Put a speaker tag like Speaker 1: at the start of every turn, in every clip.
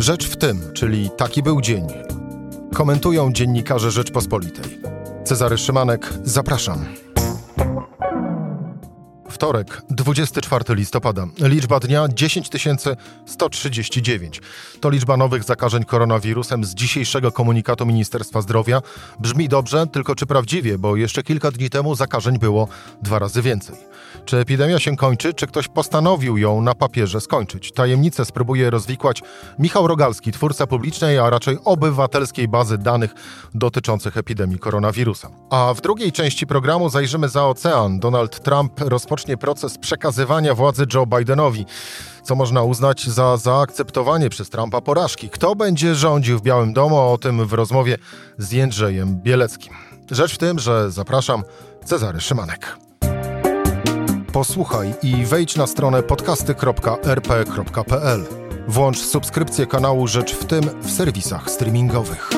Speaker 1: Rzecz w tym, czyli taki był dzień. Komentują dziennikarze Rzeczpospolitej. Cezary Szymanek, zapraszam. Wtorek, 24 listopada. Liczba dnia 10 139. To liczba nowych zakażeń koronawirusem z dzisiejszego komunikatu Ministerstwa Zdrowia. Brzmi dobrze, tylko czy prawdziwie, bo jeszcze kilka dni temu zakażeń było dwa razy więcej. Czy epidemia się kończy, czy ktoś postanowił ją na papierze skończyć? Tajemnicę spróbuje rozwikłać Michał Rogalski, twórca publicznej, a raczej obywatelskiej bazy danych dotyczących epidemii koronawirusa. A w drugiej części programu zajrzymy za ocean. Donald Trump rozpocznie proces przekazywania władzy Joe Bidenowi co można uznać za zaakceptowanie przez Trumpa porażki. Kto będzie rządził w Białym Domu? O tym w rozmowie z Jędrzejem Bieleckim. Rzecz w tym, że zapraszam Cezary Szymanek. Posłuchaj i wejdź na stronę podcasty.rp.pl. Włącz subskrypcję kanału Rzecz w tym w serwisach streamingowych.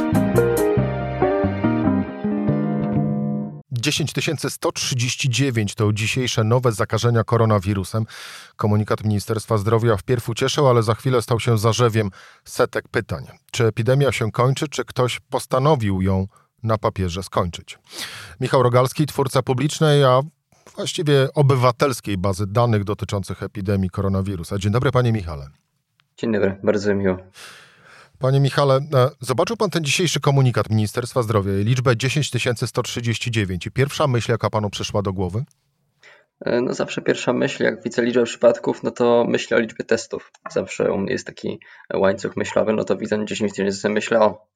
Speaker 1: 10 139 to dzisiejsze nowe zakażenia koronawirusem. Komunikat Ministerstwa Zdrowia wpierw ucieszył, ale za chwilę stał się zarzewiem setek pytań. Czy epidemia się kończy, czy ktoś postanowił ją na papierze skończyć? Michał Rogalski, twórca publicznej, a właściwie obywatelskiej bazy danych dotyczących epidemii koronawirusa. Dzień dobry, panie Michale.
Speaker 2: Dzień dobry, bardzo miło.
Speaker 1: Panie Michale, e, zobaczył pan ten dzisiejszy komunikat Ministerstwa Zdrowia, liczbę 10 139 i pierwsza myśl, jaka panu przyszła do głowy?
Speaker 2: E, no zawsze pierwsza myśl, jak widzę liczbę przypadków, no to myślę o liczbie testów. Zawsze u mnie jest taki łańcuch myślowy, no to widzę 10 tysięcy, myślę o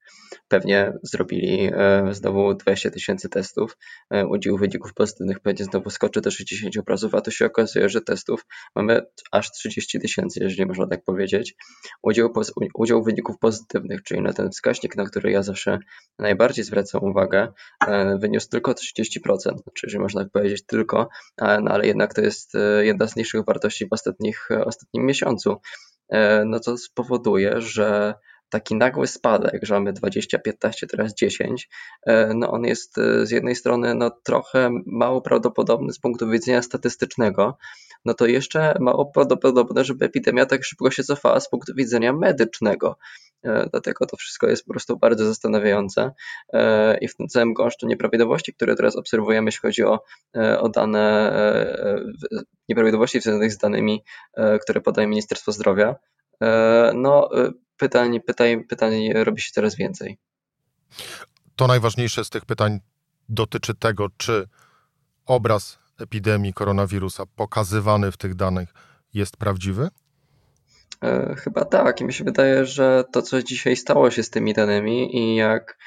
Speaker 2: pewnie zrobili e, znowu 20 tysięcy testów, e, udział wyników pozytywnych pewnie znowu skoczy do 60 obrazów, a to się okazuje, że testów mamy aż 30 tysięcy, jeżeli można tak powiedzieć. Udział, udział wyników pozytywnych, czyli na ten wskaźnik, na który ja zawsze najbardziej zwracam uwagę, e, wyniósł tylko 30%, czyli można tak powiedzieć tylko, no ale jednak to jest jedna z niższych wartości w ostatnich, ostatnim miesiącu. No to spowoduje, że taki nagły spadek, że mamy 20, 15, teraz 10, e, no on jest e, z jednej strony no trochę mało prawdopodobny z punktu widzenia statystycznego, no to jeszcze mało prawdopodobne, żeby epidemia tak szybko się cofała z punktu widzenia medycznego. E, dlatego to wszystko jest po prostu bardzo zastanawiające. I w tym całym gąszczu nieprawidłowości, które teraz obserwujemy, jeśli chodzi o, o dane, nieprawidłowości związanych z danymi, które podaje Ministerstwo Zdrowia, no pytań, pytań, pytań robi się coraz więcej.
Speaker 1: To najważniejsze z tych pytań dotyczy tego, czy obraz epidemii koronawirusa pokazywany w tych danych jest prawdziwy?
Speaker 2: E, chyba tak. I mi się wydaje, że to, co dzisiaj stało się z tymi danymi i jak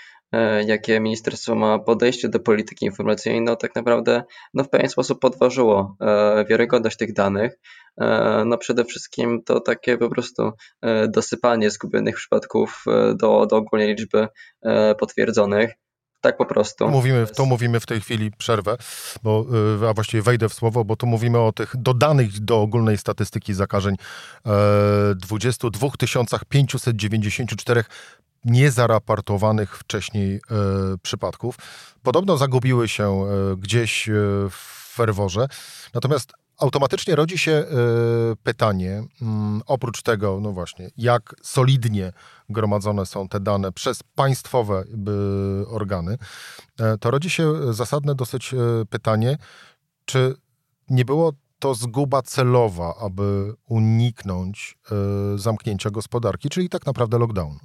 Speaker 2: jakie ministerstwo ma podejście do polityki informacyjnej, no tak naprawdę no w pewien sposób podważyło e, wiarygodność tych danych. E, no przede wszystkim to takie po prostu dosypanie zgubionych przypadków do, do ogólnej liczby potwierdzonych. Tak po prostu.
Speaker 1: Tu mówimy, tu mówimy w tej chwili przerwę, bo, a właściwie wejdę w słowo, bo tu mówimy o tych dodanych do ogólnej statystyki zakażeń 22 594 niezaraportowanych wcześniej e, przypadków. Podobno zagubiły się e, gdzieś e, w ferworze. Natomiast automatycznie rodzi się pytanie, mm, oprócz tego, no właśnie, jak solidnie gromadzone są te dane przez państwowe organy, to rodzi się zasadne dosyć pytanie, czy nie było to zguba celowa, aby uniknąć zamknięcia gospodarki, czyli tak naprawdę lockdownu?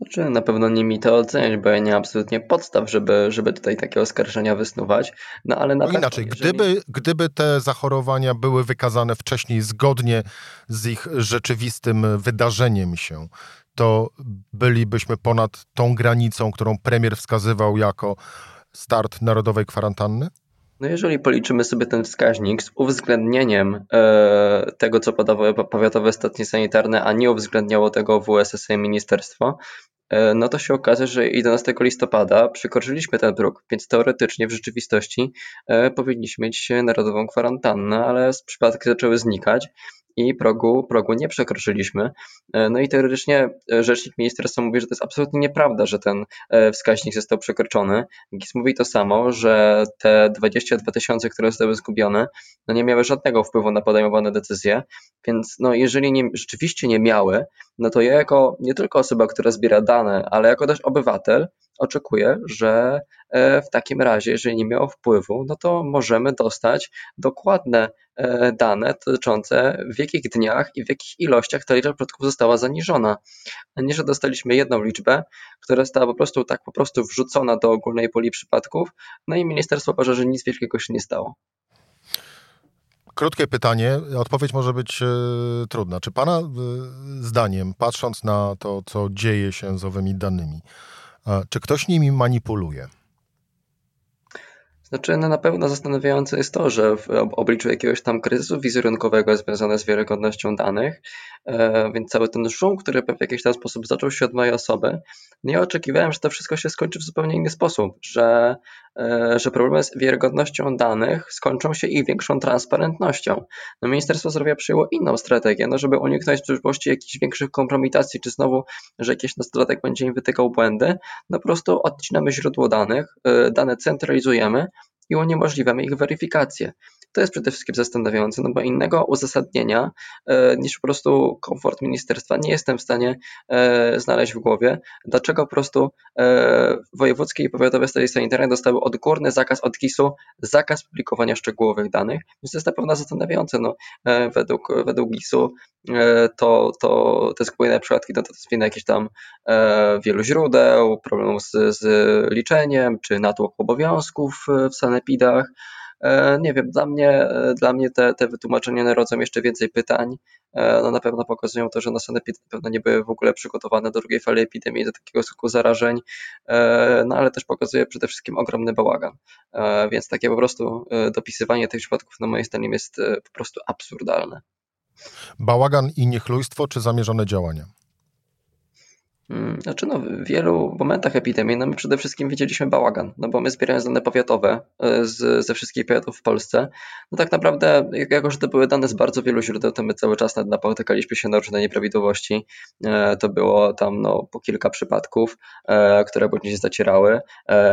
Speaker 2: Znaczy, na pewno nie mi to oceniać, bo ja nie mam absolutnie podstaw, żeby, żeby tutaj takie oskarżenia wysnuwać. No ale na
Speaker 1: no inaczej, jeżeli... gdyby, gdyby te zachorowania były wykazane wcześniej zgodnie z ich rzeczywistym wydarzeniem się, to bylibyśmy ponad tą granicą, którą premier wskazywał jako start narodowej kwarantanny?
Speaker 2: No jeżeli policzymy sobie ten wskaźnik z uwzględnieniem e, tego, co podawały powiatowe stacje sanitarne, a nie uwzględniało tego WSSA ministerstwo, e, no to się okaże, że 11 listopada przekroczyliśmy ten próg, więc teoretycznie w rzeczywistości e, powinniśmy mieć narodową kwarantannę, ale przypadki zaczęły znikać i progu, progu nie przekroczyliśmy. No i teoretycznie rzecznik ministerstwa mówi, że to jest absolutnie nieprawda, że ten wskaźnik został przekroczony. GIS mówi to samo, że te 22 tysiące, które zostały zgubione, no nie miały żadnego wpływu na podejmowane decyzje, więc no jeżeli nie, rzeczywiście nie miały, no to ja jako nie tylko osoba, która zbiera dane, ale jako też obywatel, oczekuję, że e, w takim razie, jeżeli nie miało wpływu, no to możemy dostać dokładne e, dane dotyczące w jakich dniach i w jakich ilościach ta liczba przypadków została zaniżona, a nie, że dostaliśmy jedną liczbę, która została po prostu tak po prostu wrzucona do ogólnej puli przypadków, no i ministerstwo uważa, że nic wielkiego się nie stało.
Speaker 1: Krótkie pytanie, odpowiedź może być y, trudna. Czy Pana y, zdaniem, patrząc na to, co dzieje się z owymi danymi, czy ktoś nimi manipuluje?
Speaker 2: Znaczy, no na pewno zastanawiające jest to, że w obliczu jakiegoś tam kryzysu wizerunkowego związanego z wiarygodnością danych, e, więc cały ten szum, który w jakiś tam sposób zaczął się od mojej osoby, nie oczekiwałem, że to wszystko się skończy w zupełnie inny sposób, że, e, że problemy z wiarygodnością danych skończą się ich większą transparentnością. No, Ministerstwo Zdrowia przyjęło inną strategię, no, żeby uniknąć w przyszłości jakichś większych kompromitacji, czy znowu, że jakiś nastolatek będzie im wytykał błędy, no po prostu odcinamy źródło danych, e, dane centralizujemy, i uniemożliwiamy ich weryfikację. To jest przede wszystkim zastanawiające, no bo innego uzasadnienia e, niż po prostu komfort ministerstwa nie jestem w stanie e, znaleźć w głowie, dlaczego po prostu e, wojewódzkie i powiatowe stacje sanitarne dostały odgórny zakaz od GIS-u, zakaz publikowania szczegółowych danych, więc to jest na pewno zastanawiające. No, według, według GIS-u to, to te skłonne przypadki no to jest wina jakichś tam wielu źródeł, problemów z, z liczeniem, czy natłok obowiązków w sanepidach, nie wiem, dla mnie, e, dla mnie te, te wytłumaczenia narodzą jeszcze więcej pytań. E, no na pewno pokazują to, że na sanepid na pewno nie były w ogóle przygotowane do drugiej fali epidemii, do takiego skutku zarażeń, no ale też pokazuje przede wszystkim ogromny bałagan. Więc takie po prostu dopisywanie tych przypadków na moim zdaniem jest po prostu absurdalne.
Speaker 1: Bałagan i niechlujstwo, czy zamierzone działania?
Speaker 2: Mm, znaczy no, w wielu momentach epidemii no my przede wszystkim widzieliśmy bałagan, no bo my zbierając dane powiatowe e, z, ze wszystkich powiatów w Polsce, no tak naprawdę, jako że to były dane z bardzo wielu źródeł, to my cały czas napotykaliśmy się na różne nieprawidłowości. E, to było tam no, po kilka przypadków, e, które później się zacierały.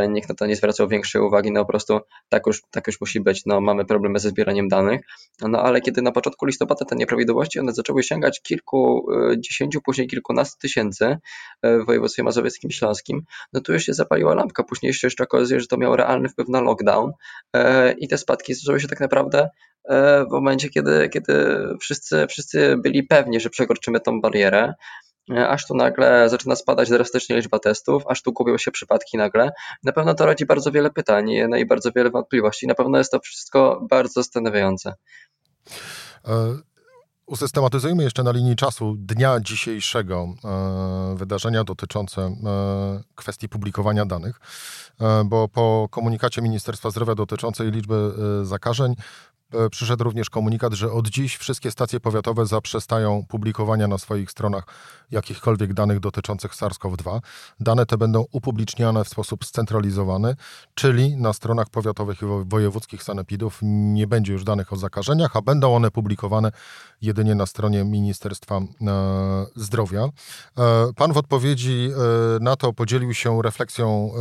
Speaker 2: Nikt na to nie zwracał większej uwagi, no po prostu tak już, tak już musi być, no mamy problemy ze zbieraniem danych. No ale kiedy na początku listopada te nieprawidłowości, one zaczęły sięgać kilkudziesięciu, później kilkunastu tysięcy, E, w województwie mazowieckim i śląskim, no tu już się zapaliła lampka. Później jeszcze okazuje, że to miało realny wpływ na lockdown e, i te spadki zaczęły się tak naprawdę e, w momencie, kiedy, kiedy wszyscy, wszyscy byli pewni, że przekroczymy tą barierę, aż tu nagle zaczyna spadać drastycznie liczba testów, aż tu gubią się przypadki nagle. Na pewno to rodzi bardzo wiele pytań no i bardzo wiele wątpliwości. Na pewno jest to wszystko bardzo zastanawiające.
Speaker 1: Usystematyzujmy jeszcze na linii czasu dnia dzisiejszego e, wydarzenia dotyczące e, kwestii publikowania danych, e, bo po komunikacie Ministerstwa Zdrowia dotyczącej liczby zakażeń przyszedł również komunikat, że od dziś wszystkie stacje powiatowe zaprzestają publikowania na swoich stronach jakichkolwiek danych dotyczących SARS-CoV-2. Dane te będą upubliczniane w sposób scentralizowany, czyli na stronach powiatowych i wojewódzkich sanepidów nie będzie już danych o zakażeniach, a będą one publikowane jedynie na stronie Ministerstwa e, Zdrowia. E, pan w odpowiedzi na to podzielił się refleksją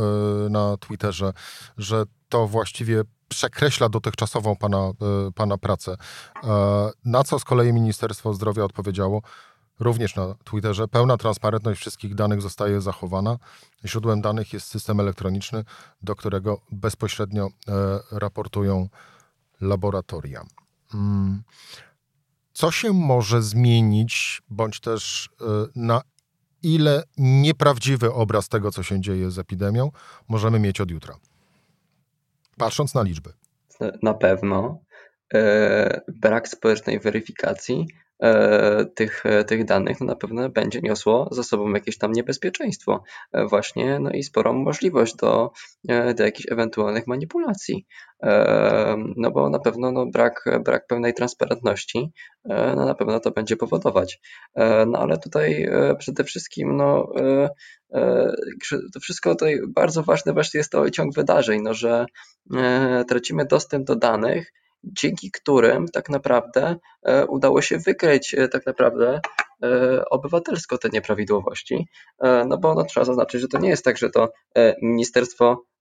Speaker 1: na Twitterze, że to właściwie przekreśla dotychczasową pana, e, pana pracę. E, na co z kolei Ministerstwo Zdrowia odpowiedziało, również na Twitterze, pełna transparentność wszystkich danych zostaje zachowana. Źródłem danych jest system elektroniczny, do którego bezpośrednio e, raportują laboratoria. Mm. Co się może zmienić, bądź też na ile nieprawdziwy obraz tego, co się dzieje z epidemią, możemy mieć od jutra? Patrząc na liczby.
Speaker 2: Na pewno. E, brak społecznej weryfikacji tych, e, tych danych no na pewno będzie niosło za sobą jakieś tam niebezpieczeństwo właśnie, no i sporą możliwość do, do jakichś ewentualnych manipulacji. No bo na pewno no brak, brak pełnej transparentności no na pewno to będzie powodować. No ale tutaj przede wszystkim no to wszystko tutaj bardzo ważne właśnie jest to ciąg wydarzeń, no że tracimy dostęp do danych dzięki którym tak naprawdę udało się wykryć tak naprawdę obywatelsko te nieprawidłowości. No bo no, trzeba zaznaczyć, że to nie jest tak, że to ministerstwo E,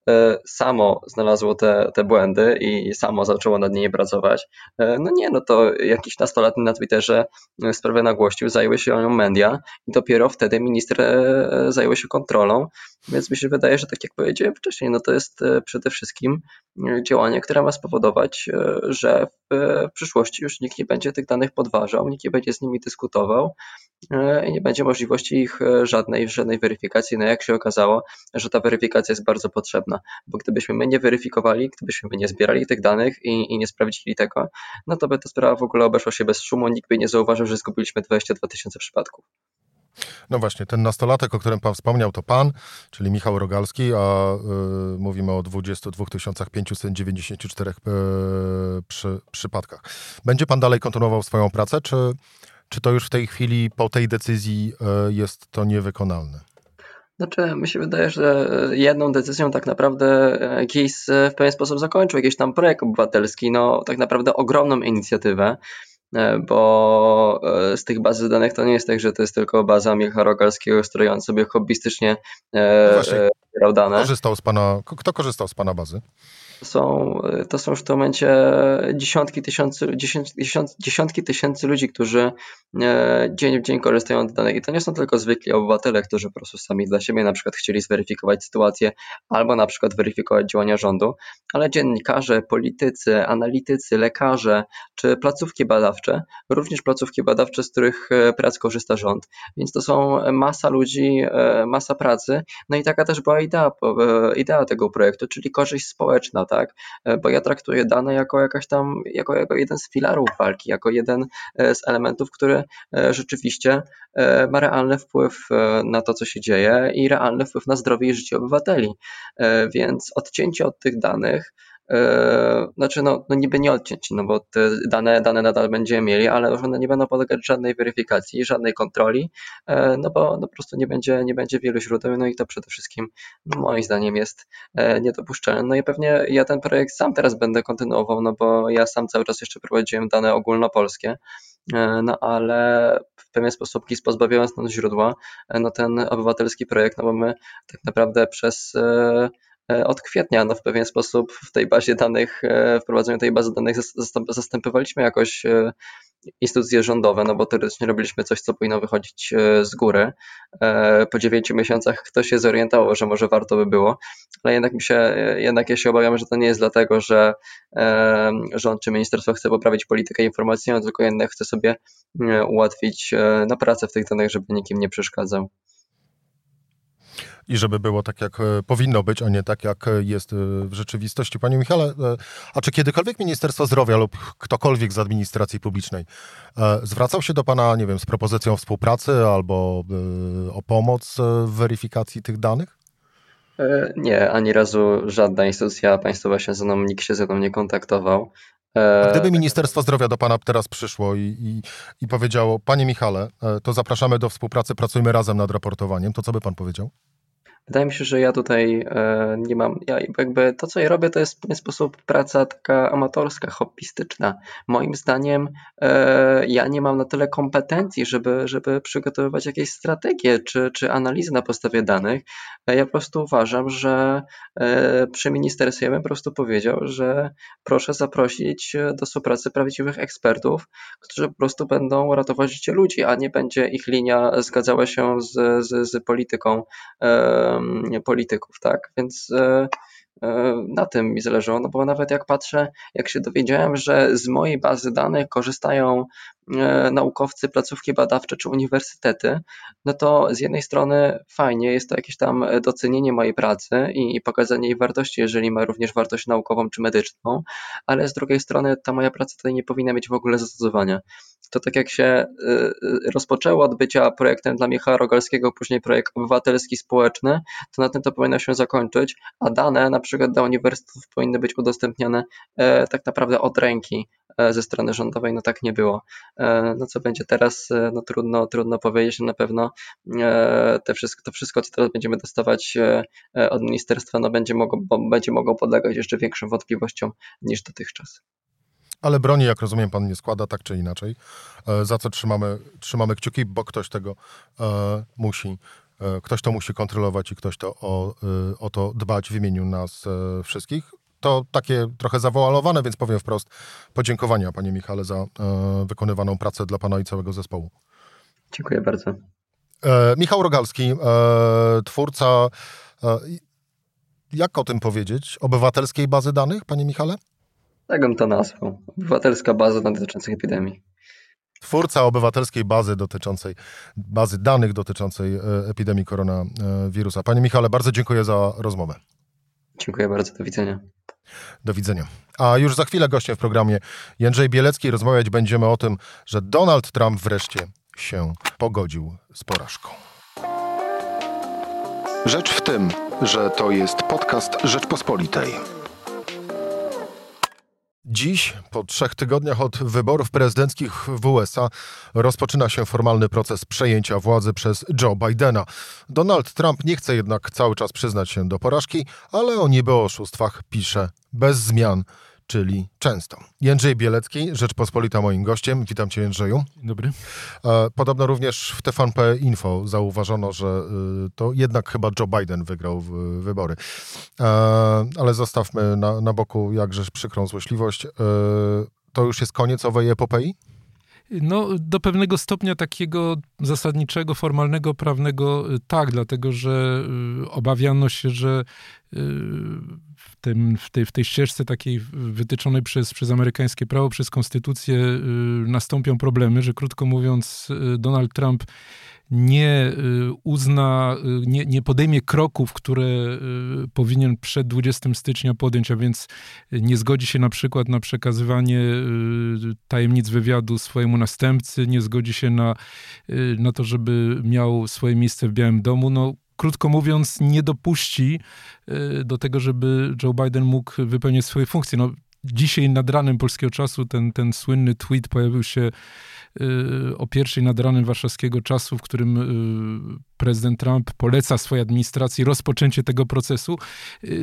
Speaker 2: samo znalazło te, te błędy i samo zaczęło nad nimi pracować. E, no nie, no to jakiś nastolatni na Twitterze e, sprawę nagłościł, zajęły się nią media i dopiero wtedy minister zajął się kontrolą, więc mi się wydaje, że tak jak powiedziałem wcześniej, no to jest przede wszystkim działanie, które ma spowodować, że w przyszłości już nikt nie będzie tych danych podważał, nikt nie będzie z nimi dyskutował i nie będzie możliwości ich żadnej, żadnej weryfikacji. No jak się okazało, że ta weryfikacja jest bardzo potrzebna bo gdybyśmy my nie weryfikowali, gdybyśmy my nie zbierali tych danych i, i nie sprawdzili tego, no to by ta sprawa w ogóle obeszła się bez szumu, nikt by nie zauważył, że zgubiliśmy 22 tysiące przypadków.
Speaker 1: No właśnie, ten nastolatek, o którym pan wspomniał, to pan, czyli Michał Rogalski, a y, mówimy o 22 594 y, przy, przypadkach. Będzie pan dalej kontynuował swoją pracę, czy, czy to już w tej chwili po tej decyzji y, jest to niewykonalne?
Speaker 2: Znaczy, mi się wydaje, że jedną decyzją tak naprawdę GIS w pewien sposób zakończył jakiś tam projekt obywatelski, no tak naprawdę ogromną inicjatywę, e, bo e, z tych bazy danych to nie jest tak, że to jest tylko baza Michała Rogalskiego, z której on sobie hobbystycznie e,
Speaker 1: no dane. Korzystał z pana, kto korzystał z pana bazy?
Speaker 2: Są, to są w tym momencie dziesiątki tysięcy, dziesiątki tysięcy ludzi, którzy e, dzień w dzień korzystają z danych. I to nie są tylko zwykli obywatele, którzy po prostu sami dla siebie na przykład chcieli zweryfikować sytuację albo na przykład weryfikować działania rządu, ale dziennikarze, politycy, analitycy, lekarze czy placówki badawcze, również placówki badawcze, z których e, prac korzysta rząd. Więc to są masa ludzi, e, masa pracy. No i taka też była idea, idea tego projektu, czyli korzyść społeczna, tak? E, bo ja traktuję dane jako jakaś tam, jako, jako jeden z filarów walki, jako jeden e, z elementów, który e, rzeczywiście ma realny wpływ na to, co się dzieje i realny wpływ na zdrowie i życie obywateli. Więc odcięcie od tych danych znaczy, no, no niby nie odciąć, no bo te dane, dane nadal będziemy mieli, ale one nie będą podlegać żadnej weryfikacji, żadnej kontroli, e, no bo no po prostu nie będzie, nie będzie wielu źródeł, no i to przede wszystkim no moim zdaniem jest e, niedopuszczalne. No i pewnie ja ten projekt sam teraz będę kontynuował, no bo ja sam cały czas jeszcze prowadziłem dane ogólnopolskie, no ale w pewien sposób GIS pozbawiając nas źródła, no ten obywatelski projekt, no bo my tak naprawdę przez E, od kwietnia no w pewien sposób w tej bazie danych, e, wprowadzeniu tej bazy danych zastępowaliśmy jakoś e, instytucje rządowe, no bo teoretycznie robiliśmy coś, co powinno wychodzić z góry. Po dziewięciu miesiącach ktoś się zorientował, że może warto by było, ale jednak mi się, jednak ja się obawiam, że to nie jest dlatego, że rząd czy ministerstwo chce poprawić politykę informacyjną, tylko jednak chce sobie ułatwić na pracę w tych danych, żeby nikim nie przeszkadzał
Speaker 1: i żeby było tak, jak e, powinno być, a nie tak, jak jest e, w rzeczywistości. Panie Michale, e, a czy kiedykolwiek Ministerstwo Zdrowia lub ktokolwiek z administracji publicznej zwracał się do Pana, nie wiem, z propozycją współpracy albo o pomoc w weryfikacji tych danych?
Speaker 2: Nie, ani razu żadna instytucja państwowa się ze mną, nikt się ze mną nie kontaktował.
Speaker 1: A gdyby Ministerstwo Zdrowia do Pana teraz przyszło i, i, i powiedziało, Panie Michale, to zapraszamy do współpracy, pracujmy razem nad raportowaniem, to co by Pan powiedział?
Speaker 2: Wydaje mi się, że ja tutaj e, nie mam, ja jakby to, co ja robię, to jest w pewien sposób praca taka amatorska, hobbystyczna. Moim zdaniem e, ja nie mam na tyle kompetencji, żeby, żeby przygotowywać jakieś strategie czy, czy analizy na podstawie danych. E, ja po prostu uważam, że przy ministerstwie bym po prostu powiedział, że proszę zaprosić do współpracy prawdziwych ekspertów, którzy po prostu będą ratować życie ludzi, a nie będzie ich linia zgadzała się z, z, z polityką polityków, tak? Więc e, na tym mi zależało, no bo nawet jak patrzę, jak się dowiedziałem, że z mojej bazy danych korzystają E, naukowcy, placówki badawcze czy uniwersytety, no to z jednej strony fajnie, jest to jakieś tam docenienie mojej pracy i, pokazanie jej wartości, jeżeli ma również wartość naukową czy medyczną, ale z drugiej strony ta moja praca tutaj nie powinna mieć w ogóle zastosowania. To tak jak się e, rozpoczęło od bycia projektem dla Michała Rogalskiego, później projekt obywatelski, społeczny, to na tym to powinno się zakończyć, a dane na przykład dla uniwersytetów powinny być udostępniane e, tak naprawdę od ręki ze strony rządowej, no tak nie było. E, no co będzie teraz, e, no trudno, trudno powiedzieć, na pewno e, te wszystko, to wszystko, co teraz będziemy dostawać od ministerstwa, no będzie mogło, będzie mogło podlegać jeszcze większym wątpliwościom niż dotychczas.
Speaker 1: Ale broni, jak rozumiem, pan nie składa, tak czy inaczej. E, za co trzymamy, trzymamy kciuki, bo ktoś tego e, musi, e, ktoś to musi kontrolować i ktoś to o, e, o to dbać w imieniu nas e, wszystkich. To takie trochę zawoalowane, więc powiem wprost podziękowania, panie Michale, za e, wykonywaną pracę dla pana i całego zespołu.
Speaker 2: Dziękuję bardzo.
Speaker 1: E, Michał Rogalski, e, twórca, e, jak o tym powiedzieć, obywatelskiej bazy danych, panie Michale?
Speaker 2: Tak bym to nazwał. Obywatelska baza dotyczących epidemii.
Speaker 1: Twórca obywatelskiej bazy dotyczącej, bazy danych dotyczącej e, epidemii koronawirusa. Panie Michale, bardzo dziękuję za rozmowę.
Speaker 2: Dziękuję bardzo, do widzenia.
Speaker 1: Do widzenia. A już za chwilę gościem w programie Jędrzej Bielecki rozmawiać będziemy o tym, że Donald Trump wreszcie się pogodził z porażką. Rzecz w tym, że to jest podcast Rzeczpospolitej. Dziś, po trzech tygodniach od wyborów prezydenckich w USA, rozpoczyna się formalny proces przejęcia władzy przez Joe Bidena. Donald Trump nie chce jednak cały czas przyznać się do porażki, ale o niby oszustwach pisze bez zmian czyli często. Jędrzej Bielecki, Rzeczpospolita moim gościem. Witam cię Jędrzeju.
Speaker 3: Dobry.
Speaker 1: E, podobno również w TVP Info zauważono, że y, to jednak chyba Joe Biden wygrał wybory. E, ale zostawmy na, na boku jakżeż przykrą złośliwość. E, to już jest koniec owej epopei?
Speaker 3: No, do pewnego stopnia takiego zasadniczego, formalnego, prawnego tak, dlatego że obawiano się, że tym, w, tej, w tej ścieżce takiej wytyczonej przez, przez amerykańskie prawo, przez konstytucję y, nastąpią problemy, że krótko mówiąc y, Donald Trump nie y, uzna, nie, nie podejmie kroków, które powinien przed 20 stycznia podjąć, a więc nie zgodzi się na przykład na przekazywanie tajemnic wywiadu swojemu następcy, nie zgodzi się na, na to, żeby miał swoje miejsce w Białym Domu, no krótko mówiąc, nie dopuści y, do tego, żeby Joe Biden mógł wypełniać swoje funkcje. No, dzisiaj nad ranem polskiego czasu ten, ten słynny tweet pojawił się y, o pierwszej nad ranem warszawskiego czasu, w którym y, prezydent Trump poleca swojej administracji rozpoczęcie tego procesu,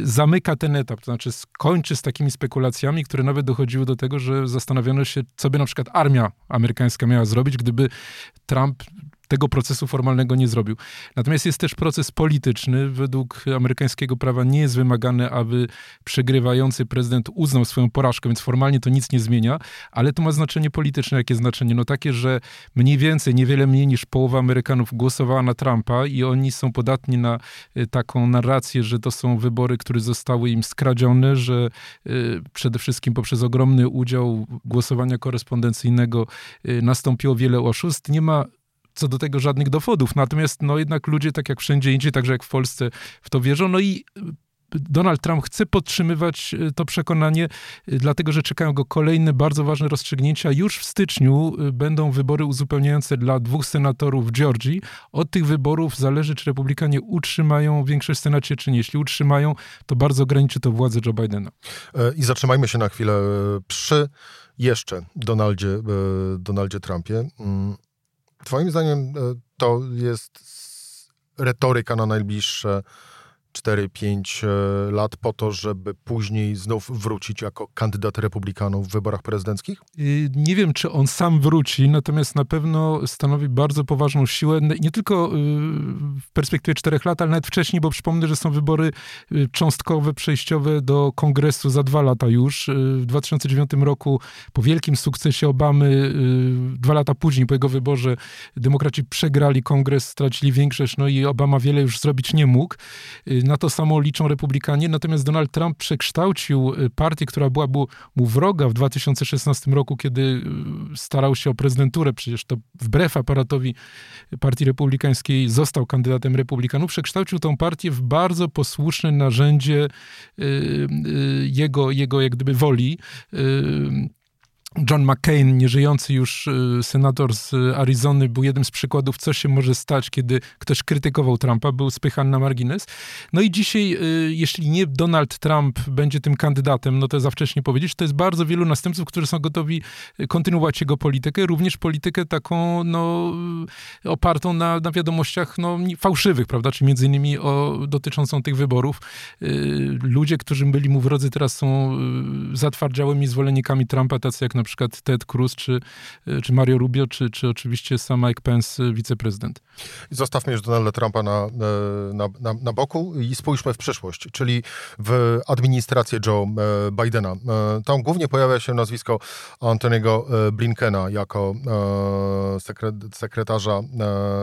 Speaker 3: zamyka ten etap, to znaczy skończy z takimi spekulacjami, które nawet dochodziły do tego, że zastanawiano się, co by na przykład armia amerykańska miała zrobić, gdyby Trump tego procesu formalnego nie zrobił. Natomiast jest też proces polityczny. Według amerykańskiego prawa nie jest wymagane, aby przegrywający prezydent uznał swoją porażkę, więc formalnie to nic nie zmienia, ale to ma znaczenie polityczne. Jakie znaczenie? No takie, że mniej więcej, niewiele mniej niż połowa Amerykanów głosowała na Trumpa i oni są podatni na y, taką narrację, że to są wybory, które zostały im skradzione, że y, przede wszystkim poprzez ogromny udział głosowania korespondencyjnego y, nastąpiło wiele oszustw. Nie ma co do tego żadnych dowodów. Natomiast no jednak ludzie, tak jak wszędzie indziej, także jak w Polsce, w to wierzą. No i Donald Trump chce podtrzymywać e, to przekonanie, e, dlatego że czekają go kolejne bardzo ważne rozstrzygnięcia. Już w styczniu e, będą wybory uzupełniające dla dwóch senatorów w Georgii. Od tych wyborów zależy, czy republikanie utrzymają większość w Senacie, czy nie. Jeśli utrzymają, to bardzo ograniczy to władzę Joe Bidena.
Speaker 1: I zatrzymajmy się na chwilę przy jeszcze Donaldzie, Donaldzie Trumpie. Twoim zdaniem e, to jest retoryka na najbliższe 4-5 e, lat po to, żeby później znów wrócić jako kandydat republikanów w wyborach prezydenckich?
Speaker 3: Y, nie wiem, czy on sam wróci, natomiast na pewno stanowi bardzo poważną siłę, nie tylko y, w perspektywie 4 lat, ale nawet wcześniej, bo przypomnę, że są wybory y, cząstkowe, przejściowe do kongresu za dwa lata już. W 2009 roku, po wielkim sukcesie Obamy, dwa lata później, po jego wyborze, demokraci przegrali kongres, stracili większość, no i Obama wiele już zrobić nie mógł na to samo liczą republikanie, natomiast Donald Trump przekształcił y, partię, która była mu wroga w 2016 roku, kiedy y, starał się o prezydenturę, przecież to wbrew aparatowi partii republikańskiej został kandydatem republikanów, przekształcił tą partię w bardzo posłuszne narzędzie y, jego, jego jak gdyby woli John McCain, nieżyjący już y, senator z Arizony, był jednym z przykładów, co się może stać, kiedy ktoś krytykował Trumpa, był spychany na margines. No i dzisiaj, y, jeśli nie Donald Trump będzie tym kandydatem, no to za wcześnie powiedzieć, to jest bardzo wielu następców, którzy są gotowi kontynuować jego politykę, również politykę taką, no, opartą na, na wiadomościach, no, fałszywych, prawda, czy między innymi o, dotyczącą tych wyborów. Y, ludzie, którzy byli mu wrodzy, teraz są zatwardziałymi zwolennikami Trumpa, tacy jak na przykład Ted Cruz, czy, czy Mario Rubio, czy, czy oczywiście sam Mike Pence, wiceprezydent.
Speaker 1: Zostawmy już Donalda Trumpa na, na, na, na boku i spójrzmy w przyszłość, czyli w administrację Joe e, Bidena. E, tam głównie pojawia się nazwisko Antoniego e, Blinkena jako sekretarza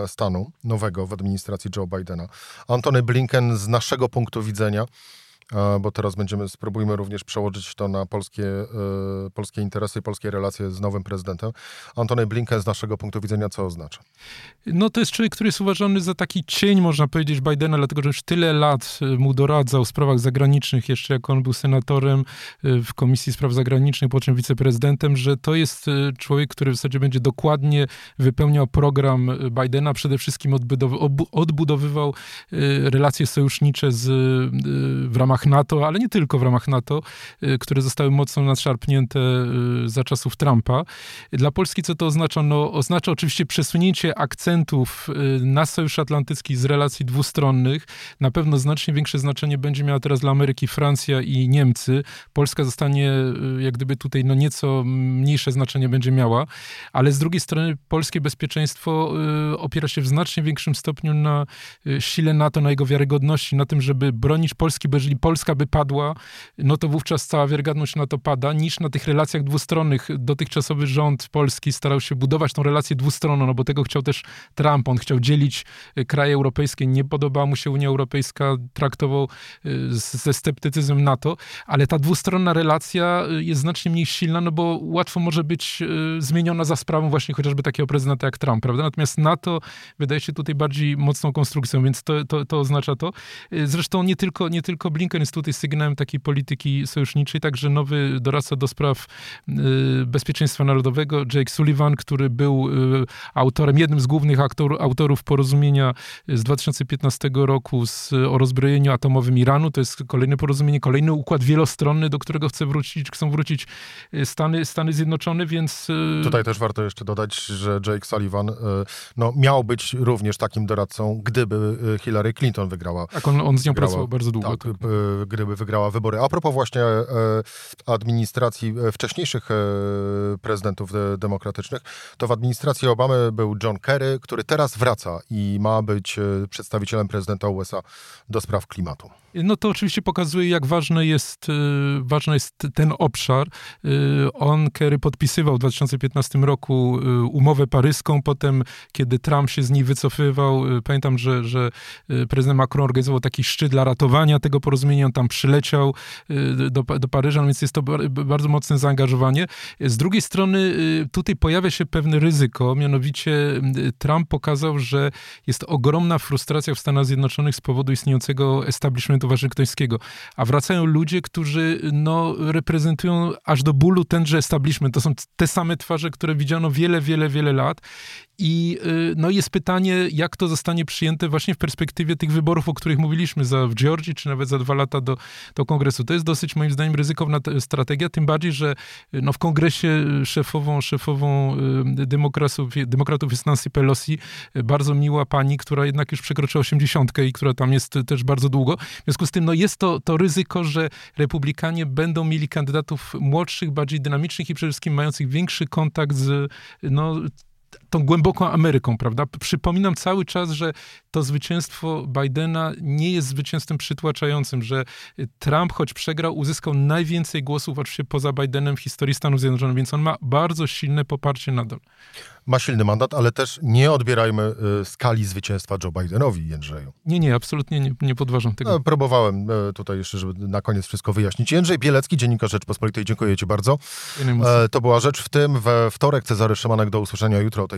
Speaker 1: stanu nowego w administracji Joe Bidena. Antony Blinken z naszego punktu widzenia bo teraz będziemy, spróbujmy również przełożyć to na polskie, e, polskie interesy, polskie relacje z nowym prezydentem. Antony Blinken z naszego punktu widzenia co oznacza?
Speaker 3: No to jest człowiek, który jest uważany za taki cień, można powiedzieć, Bidena, dlatego że już tyle lat e, mu doradzał w sprawach zagranicznych, jeszcze jak on był senatorem e, w Komisji Spraw Zagranicznych, po czym wiceprezydentem, że to jest człowiek, który w zasadzie będzie dokładnie wypełniał program Bidena, przede wszystkim odbudowywał relacje sojusznicze z, w ramach ramach NATO, ale nie tylko w ramach NATO, y, które zostały mocno nadszarpnięte y, za czasów Trumpa. Dla Polski co to oznacza? No, oznacza oczywiście przesunięcie akcentów y, na Sojusz Atlantycki z relacji dwustronnych. Na pewno znacznie większe znaczenie będzie miała teraz dla Ameryki Francja i Niemcy. Polska zostanie jak gdyby tutaj no nieco mniejsze znaczenie będzie miała, ale z drugiej strony polskie bezpieczeństwo opiera się w znacznie większym stopniu na sile NATO, na jego wiarygodności, na tym, żeby bronić Polski, jeżeli Polska by padła, no to wówczas cała wiarygodność na to pada, niż na tych relacjach dwustronnych. Dotychczasowy rząd polski starał się budować tą relację dwustronną, no bo tego chciał też Trump. On chciał dzielić y, kraje europejskie. Nie podobała mu się Unia Europejska, traktował y, ze sceptycyzmem NATO, ale ta dwustronna relacja y, jest znacznie mniej silna, no bo łatwo może być zmieniona za sprawą właśnie chociażby takiego prezydenta jak Trump, prawda? Natomiast NATO wydaje się tutaj bardziej mocną konstrukcją, więc to, to, to oznacza to. Zresztą nie tylko, nie tylko Blinken Blinken jest tutaj sygnałem takiej polityki sojuszniczej, także nowy doradca do spraw y, bezpieczeństwa narodowego, Jake Sullivan, który był y, autorem, jednym z głównych aktor, autorów porozumienia z 2015 roku z, o rozbrojeniu atomowym Iranu. To jest kolejne porozumienie, kolejny układ wielostronny, do którego chce wrócić, chcą wrócić y, Stany, Stany Zjednoczone, więc...
Speaker 1: Tutaj też warto jeszcze dodać, że Jake Sullivan no, miał być również takim doradcą, gdyby Hillary Clinton wygrała.
Speaker 3: Tak, on, on z nią wygrała, pracował bardzo długo. Tak, tak
Speaker 1: gdyby wygrała wybory. A propos właśnie e, administracji e, wcześniejszych e, prezydentów demokratycznych, to w administracji Obamy był John Kerry, który teraz wraca i ma być przedstawicielem prezydenta USA do spraw klimatu.
Speaker 3: No to oczywiście pokazuje, jak ważny jest, ważny jest ten obszar. On, Kerry, podpisywał w 2015 roku umowę paryską, potem, kiedy Trump się z niej wycofywał, pamiętam, że, że prezydent Macron organizował taki szczyt dla ratowania tego porozumienia, on tam przyleciał y, do, do Paryża, no więc jest to bardzo mocne zaangażowanie. Z drugiej strony y, tutaj pojawia się pewne ryzyko, mianowicie y, Trump pokazał, że jest ogromna frustracja w Stanach Zjednoczonych z powodu istniejącego establishmentu waszyngtońskiego, a wracają ludzie, którzy no, reprezentują aż do bólu tenże establishment. To są te same twarze, które widziano wiele, wiele, wiele lat i no, jest pytanie, jak to zostanie przyjęte właśnie w perspektywie tych wyborów, o których mówiliśmy za, w Georgii, czy nawet za dwa lata do, do kongresu. To jest dosyć moim zdaniem ryzykowna strategia, tym bardziej, że no, w kongresie szefową, szefową demokratów, demokratów jest Nancy Pelosi, bardzo miła pani, która jednak już przekroczyła 80 i która tam jest też bardzo długo. W związku z tym no, jest to, to ryzyko, że republikanie będą mieli kandydatów młodszych, bardziej dynamicznych i przede wszystkim mających większy kontakt z no, tą głęboką Ameryką, prawda? Przypominam cały czas, że to zwycięstwo Bidena nie jest zwycięstwem przytłaczającym, że Trump, choć przegrał, uzyskał najwięcej głosów oczywiście poza Bidenem w historii Stanów Zjednoczonych, więc on ma bardzo silne poparcie nadal.
Speaker 1: Ma silny mandat, ale też nie odbierajmy y, skali zwycięstwa Joe Bidenowi, Jędrzeju.
Speaker 3: Nie, nie, absolutnie nie, nie podważam tego.
Speaker 1: No, próbowałem y, tutaj jeszcze, żeby na koniec wszystko wyjaśnić. Jędrzej Bielecki, Dziennikarz Rzeczpospolitej, dziękuję Ci bardzo. E, to była Rzecz w tym. We wtorek Cezary Szymanek do usłyszenia jutro o tej